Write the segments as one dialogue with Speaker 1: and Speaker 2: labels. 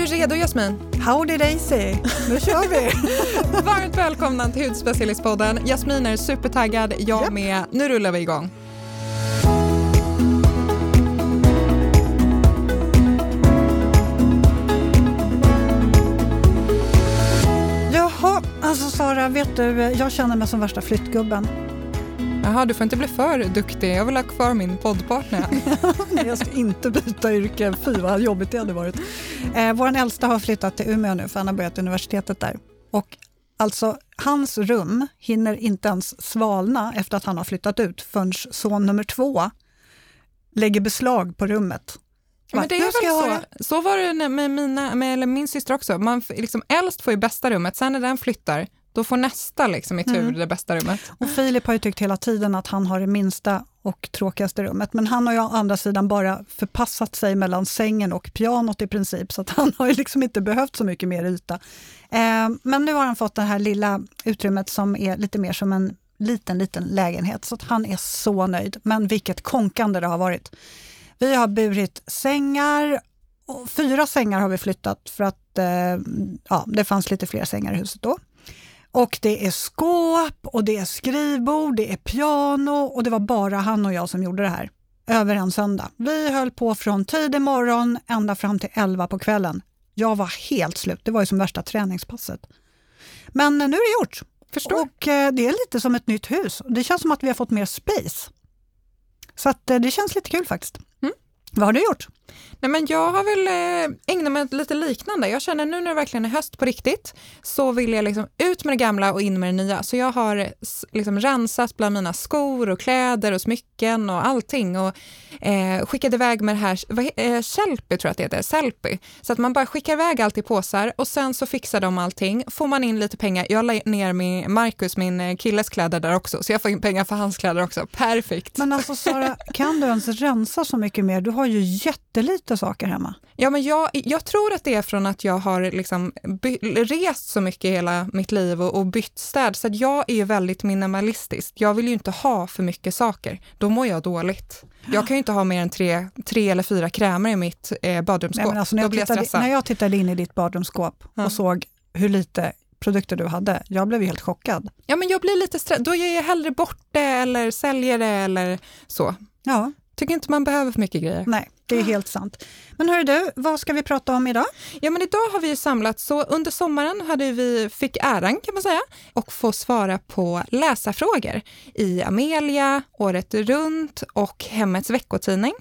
Speaker 1: du redo Jasmin?
Speaker 2: Howdy Daisy, nu kör vi!
Speaker 1: Varmt välkomna till Hudspecialistpodden. Jasmin är supertaggad, jag yep. med. Nu rullar vi igång.
Speaker 2: Jaha, alltså Sara, vet du, jag känner mig som värsta flyttgubben.
Speaker 1: Jaha, du får inte bli för duktig. Jag vill ha kvar min poddpartner.
Speaker 2: jag ska inte byta yrke. Fy vad jobbigt det hade varit. Eh, Vår äldsta har flyttat till Umeå nu för han har börjat universitetet där. Och alltså, hans rum hinner inte ens svalna efter att han har flyttat ut förrän son nummer två lägger beslag på rummet.
Speaker 1: Men det är väl så. Så var det med, mina, med eller min syster också. Man, liksom, äldst får ju bästa rummet, sen när den flyttar då får nästa liksom i tur mm. det bästa rummet.
Speaker 2: Och Filip har ju tyckt hela tiden att han har det minsta och tråkigaste rummet, men han har ju å andra sidan bara förpassat sig mellan sängen och pianot i princip, så att han har ju liksom inte behövt så mycket mer yta. Eh, men nu har han fått det här lilla utrymmet som är lite mer som en liten, liten lägenhet, så att han är så nöjd. Men vilket konkande det har varit. Vi har burit sängar, fyra sängar har vi flyttat för att eh, ja, det fanns lite fler sängar i huset då. Och det är skåp och det är skrivbord, det är piano och det var bara han och jag som gjorde det här över en söndag. Vi höll på från tidig morgon ända fram till 11 på kvällen. Jag var helt slut, det var ju som värsta träningspasset. Men nu är det gjort.
Speaker 1: Förstår.
Speaker 2: Och eh, det är lite som ett nytt hus. Det känns som att vi har fått mer space. Så eh, det känns lite kul faktiskt. Mm. Vad har du gjort?
Speaker 1: Nej, men jag har väl eh, ägnat mig åt lite liknande. Jag känner nu när det verkligen är höst på riktigt så vill jag liksom ut med det gamla och in med det nya. Så jag har liksom rensat bland mina skor och kläder och smycken och allting och eh, skickat iväg med det här, vad, eh, Sellpy tror jag att det heter, Sellpy. Så att man bara skickar iväg allt i påsar och sen så fixar de allting. Får man in lite pengar, jag la ner min, Marcus, min eh, killes kläder där också, så jag får in pengar för hans kläder också. Perfekt.
Speaker 2: Men alltså Sara, kan du ens rensa så mycket mer? Du har ju jättelite saker hemma?
Speaker 1: Ja, men jag, jag tror att det är från att jag har liksom by, rest så mycket hela mitt liv och, och bytt städ, så att jag är väldigt minimalistisk. Jag vill ju inte ha för mycket saker, då mår jag dåligt. Jag kan ju inte ha mer än tre, tre eller fyra krämer i mitt eh, badrumsskåp. Nej, alltså
Speaker 2: när,
Speaker 1: jag
Speaker 2: tittade, jag när jag tittade in i ditt badrumsskåp ja. och såg hur lite produkter du hade. Jag blev helt chockad.
Speaker 1: Ja, men jag blir lite stressad. Då ger jag hellre bort det eller säljer det eller så.
Speaker 2: Ja.
Speaker 1: Tycker inte man behöver för mycket grejer.
Speaker 2: Nej. Det är helt sant. Men hörru du, vad ska vi prata om idag?
Speaker 1: Ja, men idag har vi samlats, så under sommaren hade vi, fick äran kan man säga, och få svara på läsarfrågor i Amelia, Året runt och Hemmets veckotidning.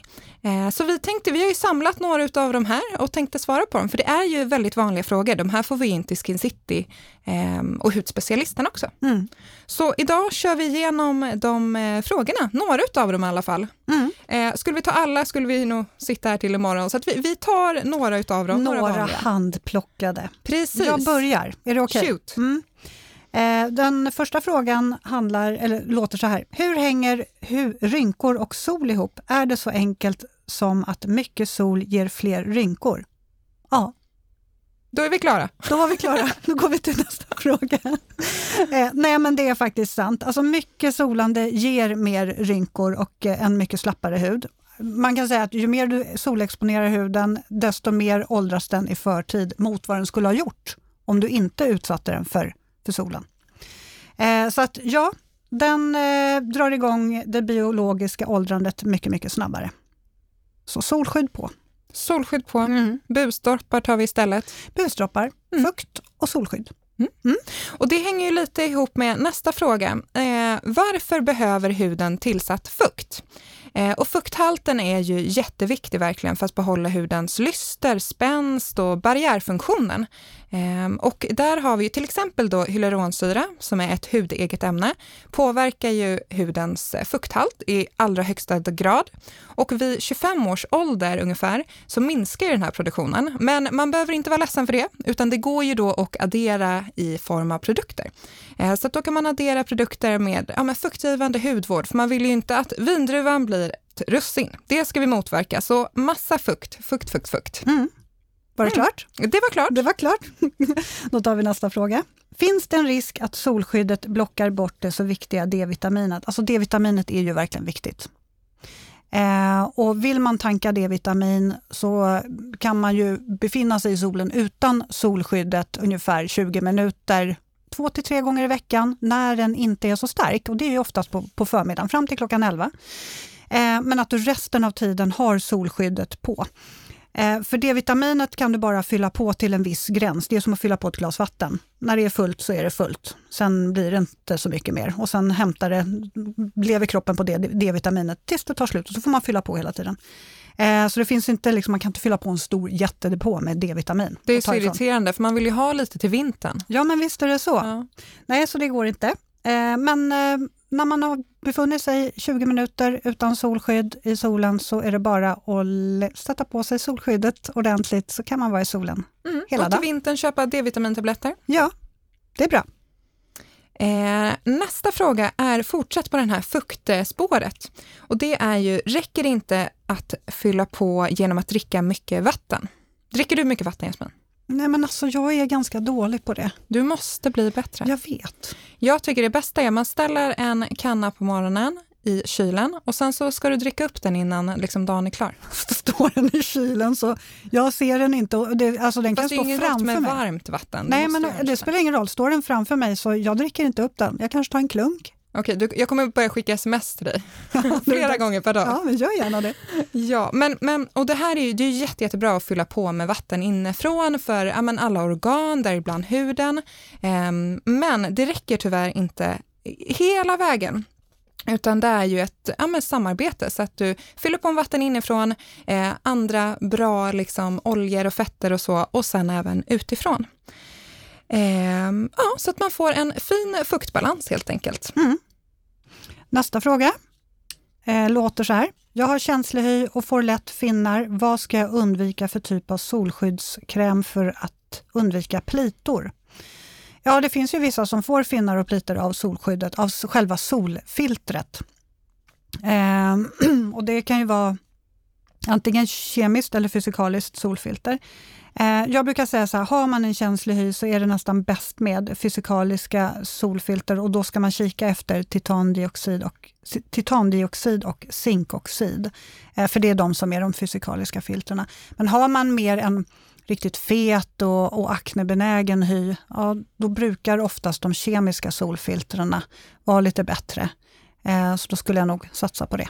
Speaker 1: Eh, så vi tänkte, vi har ju samlat några av de här och tänkte svara på dem, för det är ju väldigt vanliga frågor. De här får vi in till Skin City ehm, och hudspecialisten också. Mm. Så idag kör vi igenom de eh, frågorna, några av dem i alla fall. Mm. Eh, skulle vi ta alla skulle vi nog sitta här till imorgon, så att vi, vi tar några av dem.
Speaker 2: Några, några handplockade.
Speaker 1: Precis.
Speaker 2: Jag börjar, är det okej? Okay? Mm. Den första frågan handlar, eller låter så här. Hur hänger hur, rynkor och sol ihop? Är det så enkelt som att mycket sol ger fler rynkor? Ja.
Speaker 1: Då är vi klara.
Speaker 2: Då var vi klara. Då går vi till nästa fråga. Eh, nej, men det är faktiskt sant. Alltså mycket solande ger mer rynkor och eh, en mycket slappare hud. Man kan säga att ju mer du solexponerar huden, desto mer åldras den i förtid mot vad den skulle ha gjort om du inte utsatte den för, för solen. Eh, så att ja, den eh, drar igång det biologiska åldrandet mycket, mycket snabbare. Så solskydd på.
Speaker 1: Solskydd på. Mm. Busdroppar tar vi istället.
Speaker 2: Busdroppar, mm. fukt och solskydd. Mm.
Speaker 1: Mm. Och Det hänger ju lite ihop med nästa fråga. Eh, varför behöver huden tillsatt fukt? Eh, och fukthalten är ju jätteviktig verkligen för att behålla hudens lyster, spänst och barriärfunktionen. Ehm, och där har vi till exempel då hyaluronsyra som är ett hudeget ämne, påverkar ju hudens eh, fukthalt i allra högsta grad. Och vid 25 års ålder ungefär så minskar den här produktionen. Men man behöver inte vara ledsen för det, utan det går ju då att addera i form av produkter. Ehm, så då kan man addera produkter med, ja, med fuktgivande hudvård, för man vill ju inte att vindruvan blir ett russin. Det ska vi motverka, så massa fukt, fukt, fukt, fukt. Mm.
Speaker 2: Var det mm. klart?
Speaker 1: Det var klart.
Speaker 2: Det var klart. Då tar vi nästa fråga. Finns det en risk att solskyddet blockar bort det så viktiga D-vitaminet? Alltså D-vitaminet är ju verkligen viktigt. Eh, och vill man tanka D-vitamin så kan man ju befinna sig i solen utan solskyddet ungefär 20 minuter två till tre gånger i veckan när den inte är så stark och det är oftast på, på förmiddagen fram till klockan 11. Eh, men att du resten av tiden har solskyddet på. Eh, för D-vitaminet kan du bara fylla på till en viss gräns. Det är som att fylla på ett glas vatten. När det är fullt så är det fullt. Sen blir det inte så mycket mer. Och sen hämtar det, lever kroppen på D-vitaminet tills det tar slut och så får man fylla på hela tiden. Eh, så det finns inte, liksom, man kan inte fylla på en stor jättedepå med D-vitamin.
Speaker 1: Det är så irriterande för man vill ju ha lite till vintern.
Speaker 2: Ja men visst är det så. Ja. Nej, så det går inte. Eh, men när man har befunnit sig 20 minuter utan solskydd i solen så är det bara att sätta på sig solskyddet ordentligt så kan man vara i solen mm. hela dagen.
Speaker 1: Och till vintern köpa D-vitamintabletter?
Speaker 2: Ja, det är bra.
Speaker 1: Eh, nästa fråga är fortsatt på den här fuktspåret. Och det är ju, räcker det inte att fylla på genom att dricka mycket vatten? Dricker du mycket vatten Jasmin?
Speaker 2: Nej men alltså jag är ganska dålig på det.
Speaker 1: Du måste bli bättre.
Speaker 2: Jag vet.
Speaker 1: Jag tycker det bästa är att man ställer en kanna på morgonen i kylen och sen så ska du dricka upp den innan liksom, dagen är klar.
Speaker 2: Står den i kylen så jag ser den inte. Det, alltså den
Speaker 1: Fast
Speaker 2: kan stå framför
Speaker 1: mig.
Speaker 2: med
Speaker 1: varmt vatten.
Speaker 2: Nej men det spelar ingen roll, står den framför mig så jag dricker inte upp den. Jag kanske tar en klunk.
Speaker 1: Okej, du, jag kommer börja skicka sms till dig flera gånger per dag.
Speaker 2: Ja, men gör gärna det.
Speaker 1: Ja, men, men, och det här är ju det är jätte, jättebra att fylla på med vatten inifrån för ja, men alla organ, däribland huden. Um, men det räcker tyvärr inte hela vägen. Utan det är ju ett ja, samarbete så att du fyller på med vatten inifrån, eh, andra bra liksom, oljor och fetter och så och sen även utifrån. Eh, ja, så att man får en fin fuktbalans helt enkelt.
Speaker 2: Mm. Nästa fråga eh, låter så här. Jag har känslig hy och får lätt finnar. Vad ska jag undvika för typ av solskyddskräm för att undvika plitor? Ja, det finns ju vissa som får finnar och plitor av solskyddet, av själva solfiltret. Eh, och det kan ju vara antingen kemiskt eller fysikaliskt solfilter. Eh, jag brukar säga så här, har man en känslig hy så är det nästan bäst med fysikaliska solfilter och då ska man kika efter titandioxid och, titandioxid och zinkoxid. Eh, för det är de som är de fysikaliska filterna. Men har man mer en riktigt fet och, och aknebenägen hy, ja, då brukar oftast de kemiska solfiltrena vara lite bättre. Eh, så då skulle jag nog satsa på det.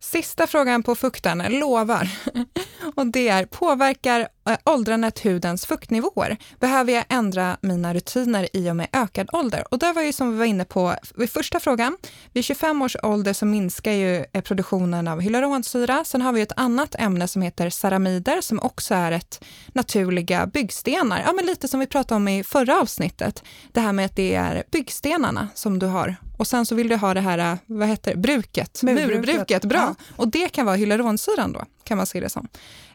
Speaker 1: Sista frågan på fukten, lovar. Och det är, påverkar åldrandet hudens fuktnivåer? Behöver jag ändra mina rutiner i och med ökad ålder? Och det var ju som vi var inne på vid första frågan. Vid 25 års ålder så minskar ju eh, produktionen av hyaluronsyra. Sen har vi ett annat ämne som heter ceramider som också är ett naturliga byggstenar. Ja, men lite som vi pratade om i förra avsnittet. Det här med att det är byggstenarna som du har och sen så vill du ha det här, äh, vad heter det, bruket, murbruket, murbruket bra. Ja. Och det kan vara hyaluronsyran då, kan man se det som.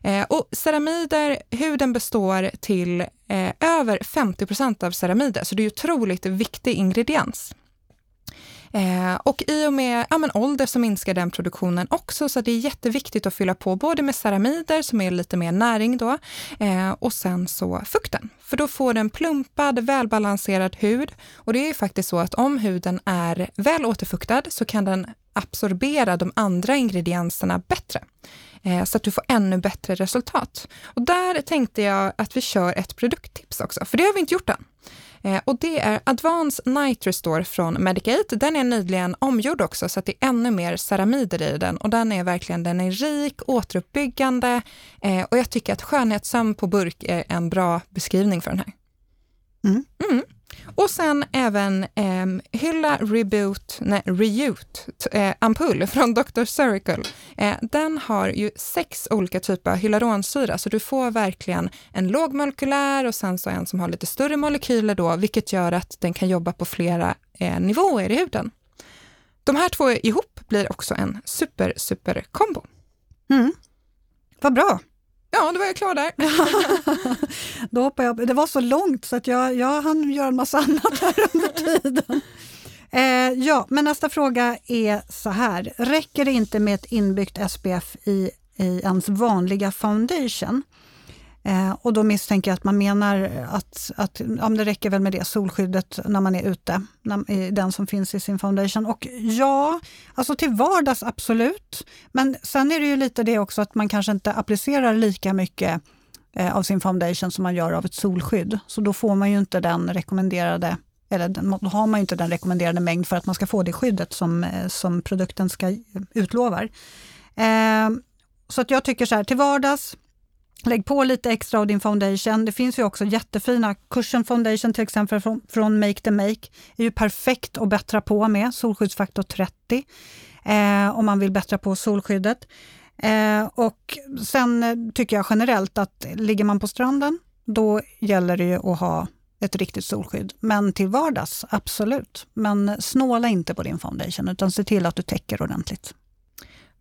Speaker 1: Eh, och ceramider, huden består till eh, över 50 procent av ceramider, så det är otroligt viktig ingrediens. Eh, och i och med ja, men ålder så minskar den produktionen också, så det är jätteviktigt att fylla på både med ceramider som är lite mer näring då, eh, och sen så fukten. För då får du en plumpad, välbalanserad hud. Och det är faktiskt så att om huden är väl återfuktad så kan den absorbera de andra ingredienserna bättre så att du får ännu bättre resultat. Och där tänkte jag att vi kör ett produkttips också, för det har vi inte gjort än. Eh, och det är Advanced Night Restore från Medicate. Den är nyligen omgjord också så att det är ännu mer ceramider i den och den är verkligen, den är rik, återuppbyggande eh, och jag tycker att skönhetssömn på burk är en bra beskrivning för den här. Mm. Mm. Och sen även eh, Hylla Reboot, nej, Reute eh, ampull från Dr. Circle. Eh, den har ju sex olika typer av hyaluronsyra, så du får verkligen en lågmolekylär och sen så en som har lite större molekyler då, vilket gör att den kan jobba på flera eh, nivåer i huden. De här två ihop blir också en super, super kombo.
Speaker 2: Mm. Vad bra!
Speaker 1: Ja, då var jag klar där.
Speaker 2: då hoppar jag. Det var så långt så att jag, jag hann göra en massa annat här under tiden. Eh, ja, men nästa fråga är så här. Räcker det inte med ett inbyggt SPF i, i ens vanliga foundation? Eh, och då misstänker jag att man menar att, att ja, det räcker väl med det solskyddet när man är ute, när, den som finns i sin foundation. Och ja, alltså till vardags absolut. Men sen är det ju lite det också att man kanske inte applicerar lika mycket eh, av sin foundation som man gör av ett solskydd. Så då får man ju inte den rekommenderade eller då har man inte den rekommenderade mängd för att man ska få det skyddet som, eh, som produkten ska utlovar. Eh, så att jag tycker så här, till vardags, Lägg på lite extra av din foundation. Det finns ju också jättefina Cushion Foundation till exempel från, från Make the Make. är ju perfekt att bättra på med, solskyddsfaktor 30, eh, om man vill bättra på solskyddet. Eh, och sen tycker jag generellt att ligger man på stranden, då gäller det ju att ha ett riktigt solskydd. Men till vardags, absolut. Men snåla inte på din foundation, utan se till att du täcker ordentligt.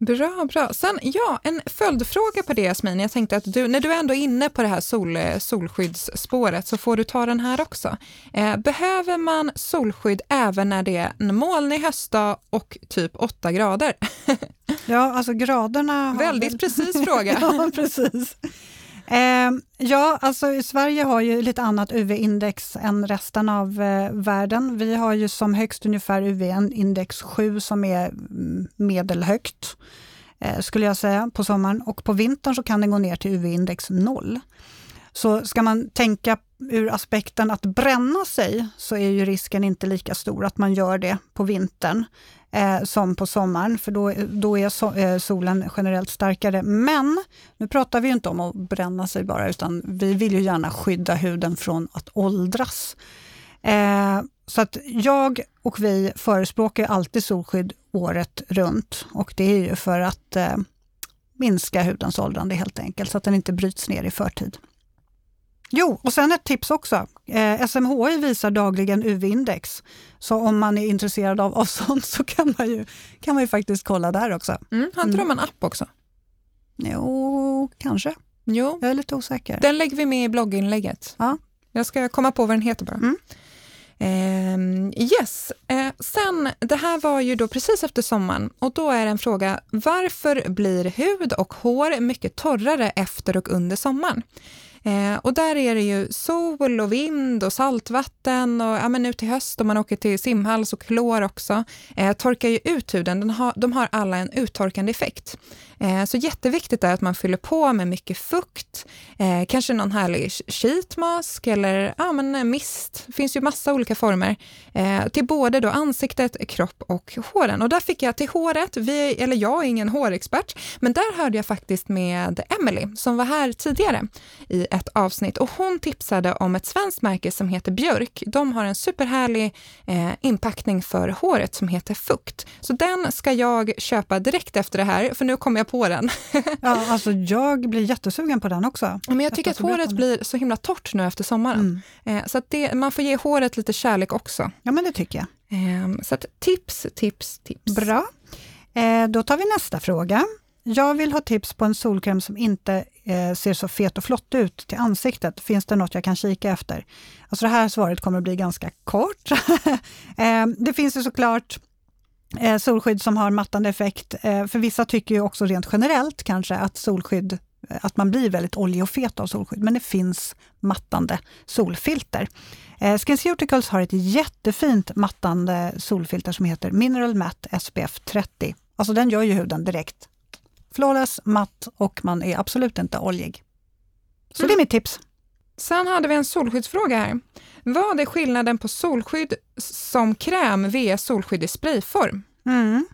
Speaker 1: Bra, bra. Sen, ja, en följdfråga på det Jasmin. Jag tänkte att du, när du ändå är inne på det här sol, solskyddsspåret så får du ta den här också. Eh, behöver man solskydd även när det är en molnig höstdag och typ 8 grader?
Speaker 2: ja, alltså graderna...
Speaker 1: Väldigt väl... precis fråga.
Speaker 2: ja, precis. Eh, ja, alltså i Sverige har ju lite annat UV-index än resten av eh, världen. Vi har ju som högst ungefär UV-index 7 som är mm, medelhögt, eh, skulle jag säga, på sommaren. Och på vintern så kan den gå ner till UV-index 0. Så ska man tänka ur aspekten att bränna sig så är ju risken inte lika stor att man gör det på vintern eh, som på sommaren, för då, då är so eh, solen generellt starkare. Men nu pratar vi inte om att bränna sig bara, utan vi vill ju gärna skydda huden från att åldras. Eh, så att jag och vi förespråkar alltid solskydd året runt och det är ju för att eh, minska hudens åldrande helt enkelt, så att den inte bryts ner i förtid. Jo, och sen ett tips också. Eh, SMHI visar dagligen UV-index. Så om man är intresserad av, av sånt så kan man, ju, kan man ju faktiskt kolla där också.
Speaker 1: Mm, har inte mm. de en app också?
Speaker 2: Jo, kanske.
Speaker 1: Jo.
Speaker 2: Jag är lite osäker.
Speaker 1: Den lägger vi med i blogginlägget.
Speaker 2: Ja.
Speaker 1: Jag ska komma på vad den heter bara. Mm. Eh, yes, eh, sen det här var ju då precis efter sommaren och då är en fråga, varför blir hud och hår mycket torrare efter och under sommaren? Eh, och där är det ju sol och vind och saltvatten och ja, men nu till höst om man åker till simhals och klor också, eh, torkar ju ut huden. Den har, de har alla en uttorkande effekt. Eh, så jätteviktigt är att man fyller på med mycket fukt, eh, kanske någon härlig sheetmask eller ja, men eh, mist. Det finns ju massa olika former eh, till både då ansiktet, kropp och håren. Och där fick jag till håret, vi, eller jag är ingen hårexpert, men där hörde jag faktiskt med Emily som var här tidigare i ett avsnitt och hon tipsade om ett svenskt märke som heter Björk. De har en superhärlig eh, inpackning för håret som heter Fukt. Så den ska jag köpa direkt efter det här, för nu kommer jag på den.
Speaker 2: ja, alltså jag blir jättesugen på den också.
Speaker 1: Men jag tycker att håret blir så himla torrt nu efter sommaren. Mm. Eh, så det, man får ge håret lite kärlek också.
Speaker 2: Ja, men det tycker jag.
Speaker 1: Eh, så tips, tips, tips.
Speaker 2: Bra. Eh, då tar vi nästa fråga. Jag vill ha tips på en solkräm som inte eh, ser så fet och flott ut till ansiktet. Finns det något jag kan kika efter? Alltså det här svaret kommer att bli ganska kort. eh, det finns ju såklart eh, solskydd som har mattande effekt. Eh, för vissa tycker ju också rent generellt kanske att solskydd eh, att man blir väldigt oljig och fet av solskydd, men det finns mattande solfilter. Eh, SkinCeuticals har ett jättefint mattande solfilter som heter Mineral Matte SPF 30. Alltså den gör ju huden direkt flawless, matt och man är absolut inte oljig. Så mm. det är mitt tips.
Speaker 1: Sen hade vi en solskyddsfråga här. Vad är skillnaden på solskydd som kräm vs solskydd i sprayform?
Speaker 2: Mm.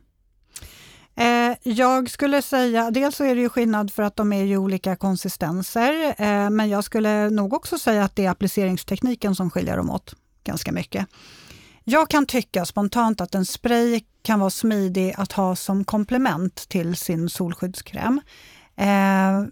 Speaker 2: Eh, jag skulle säga, dels så är det ju skillnad för att de är ju olika konsistenser, eh, men jag skulle nog också säga att det är appliceringstekniken som skiljer dem åt ganska mycket. Jag kan tycka spontant att en spray kan vara smidig att ha som komplement till sin solskyddskräm. Eh,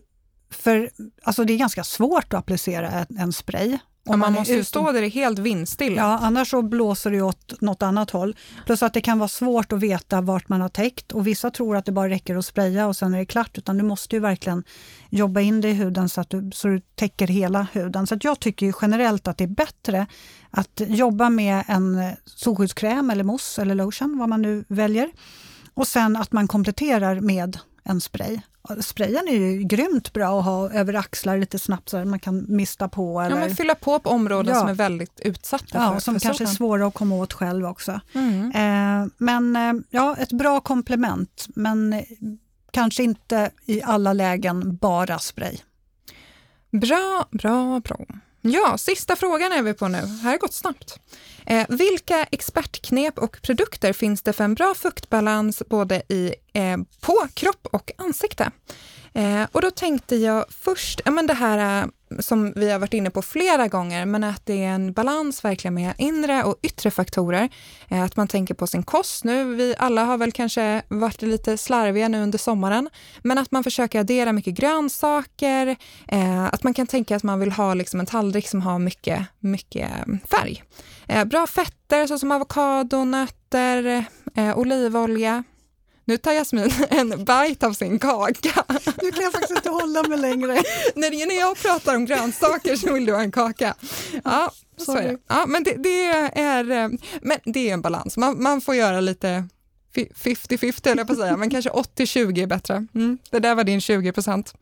Speaker 2: för alltså det är ganska svårt att applicera en, en spray
Speaker 1: och man, måste ju stå där helt vindstilla.
Speaker 2: Ja, annars så blåser det åt något annat håll. Plus att det kan vara svårt att veta vart man har täckt och vissa tror att det bara räcker att spraya och sen är det klart. Utan du måste ju verkligen jobba in det i huden så att du, så du täcker hela huden. Så jag tycker generellt att det är bättre att jobba med en solskyddskräm eller mousse eller lotion, vad man nu väljer. Och sen att man kompletterar med en spray Sprayen är ju grymt bra att ha över axlar lite snabbt så att man kan mista på. Eller...
Speaker 1: Ja, men fylla på på områden
Speaker 2: Ja.
Speaker 1: som är väldigt utsatta
Speaker 2: Ja,
Speaker 1: för
Speaker 2: som
Speaker 1: för
Speaker 2: kanske är svåra att komma åt själv också.
Speaker 1: Mm.
Speaker 2: Eh, men eh, ja, ett bra komplement, men eh, kanske inte i alla lägen bara spray.
Speaker 1: Bra, bra, bra. Ja, sista frågan är vi på nu. Här har det gått snabbt. Eh, vilka expertknep och produkter finns det för en bra fuktbalans både i, eh, på kropp och ansikte? Eh, och då tänkte jag först, ja, men det här eh, som vi har varit inne på flera gånger, men att det är en balans verkligen med inre och yttre faktorer. Eh, att man tänker på sin kost nu. Vi alla har väl kanske varit lite slarviga nu under sommaren, men att man försöker addera mycket grönsaker, eh, att man kan tänka att man vill ha liksom en tallrik som har mycket, mycket eh, färg. Eh, bra fetter såsom avokado, nötter, olivolja. Nu tar Jasmin en bite av sin kaka.
Speaker 2: Nu kan jag faktiskt inte hålla mig längre.
Speaker 1: när, när jag pratar om grönsaker så vill du ha en kaka. Ja, så är det. Ja, men det, det är, eh, men det är en balans. Man, man får göra lite fi- 50-50 höll jag på att säga, men kanske 80-20 är bättre. Mm, det där var din 20 procent.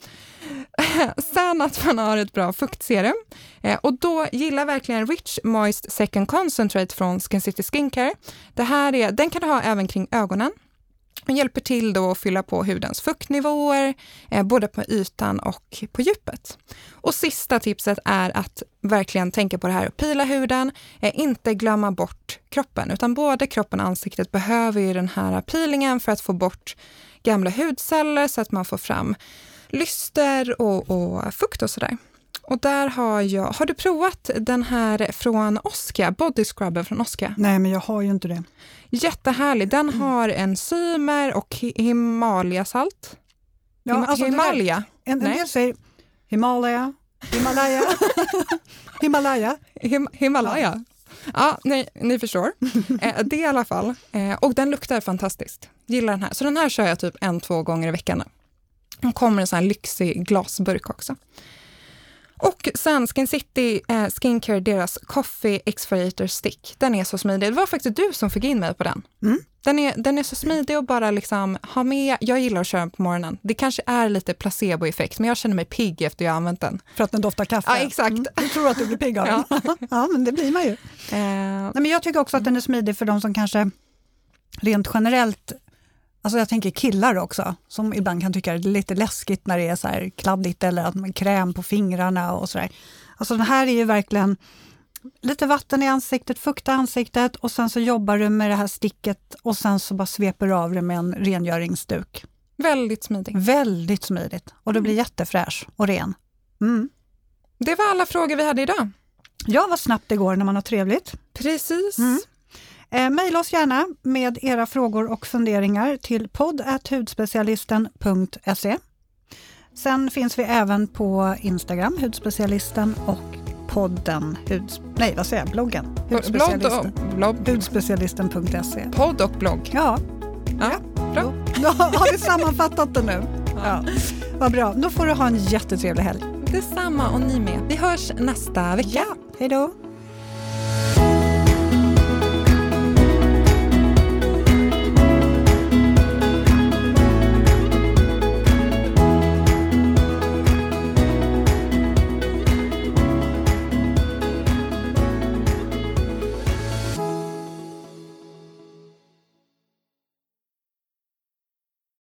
Speaker 1: Sen att man har ett bra fuktserum. Eh, och då gillar verkligen Rich Moist Second Concentrate från Skin City Skincare. Det här är, den kan du ha även kring ögonen. Den hjälper till då att fylla på hudens fuktnivåer, eh, både på ytan och på djupet. Och sista tipset är att verkligen tänka på det här att pila huden, eh, inte glömma bort kroppen, utan både kroppen och ansiktet behöver ju den här peelingen för att få bort gamla hudceller så att man får fram lyster och, och fukt och sådär. Och där har jag, har du provat den här från Oscar, body scrubber från Oscar?
Speaker 2: Nej, men jag har ju inte det.
Speaker 1: Jättehärlig, den har enzymer och hi- Himalayasalt.
Speaker 2: Ja,
Speaker 1: Hima-
Speaker 2: alltså där-
Speaker 1: Himalaya.
Speaker 2: En, en del säger Himalaya, Himalaya, Himalaya.
Speaker 1: Him Himalaya. Ja, ni, ni förstår. Eh, det i alla fall. Eh, och den luktar fantastiskt. Gillar den här. Så den här kör jag typ en, två gånger i veckan. nu. Den kommer i en sån här lyxig glasburk också. Och sen Skin City eh, Skincare, deras Coffee Exfoliator Stick. Den är så smidig. Det var faktiskt du som fick in mig på den.
Speaker 2: Mm.
Speaker 1: Den, är, den är så smidig att bara liksom ha med. Jag gillar att köra den på morgonen. Det kanske är lite placeboeffekt, men jag känner mig pigg efter jag använt den.
Speaker 2: För att den doftar kaffe.
Speaker 1: Ja, exakt.
Speaker 2: Mm, du tror att du blir pigg av den. Ja. men det blir man ju.
Speaker 1: Eh,
Speaker 2: Nej, men jag tycker också att den är smidig för de som kanske rent generellt Alltså jag tänker killar också, som ibland kan tycka det är lite läskigt när det är så här kladdigt eller att man kräm på fingrarna och sådär. Alltså den här är ju verkligen lite vatten i ansiktet, fukta ansiktet och sen så jobbar du med det här sticket och sen så bara sveper du av det med en rengöringsduk.
Speaker 1: väldigt smidig.
Speaker 2: Väldigt smidigt och du blir jättefräsch och ren. Mm.
Speaker 1: Det var alla frågor vi hade idag.
Speaker 2: Ja, vad snabbt det går när man har trevligt.
Speaker 1: Precis.
Speaker 2: Mm. Eh, Maila oss gärna med era frågor och funderingar till podd.hudspecialisten.se. Sen finns vi även på Instagram, hudspecialisten och podden, huds, nej vad säger jag, bloggen,
Speaker 1: Blogg
Speaker 2: hudspecialisten.
Speaker 1: blogg,
Speaker 2: hudspecialisten.se.
Speaker 1: podd och blogg.
Speaker 2: Ja,
Speaker 1: Ja, bra.
Speaker 2: då har vi sammanfattat det nu. Ja. Vad bra, då får du ha en jättetrevlig helg.
Speaker 1: Detsamma och ni med. Vi hörs nästa vecka.
Speaker 2: Hej då!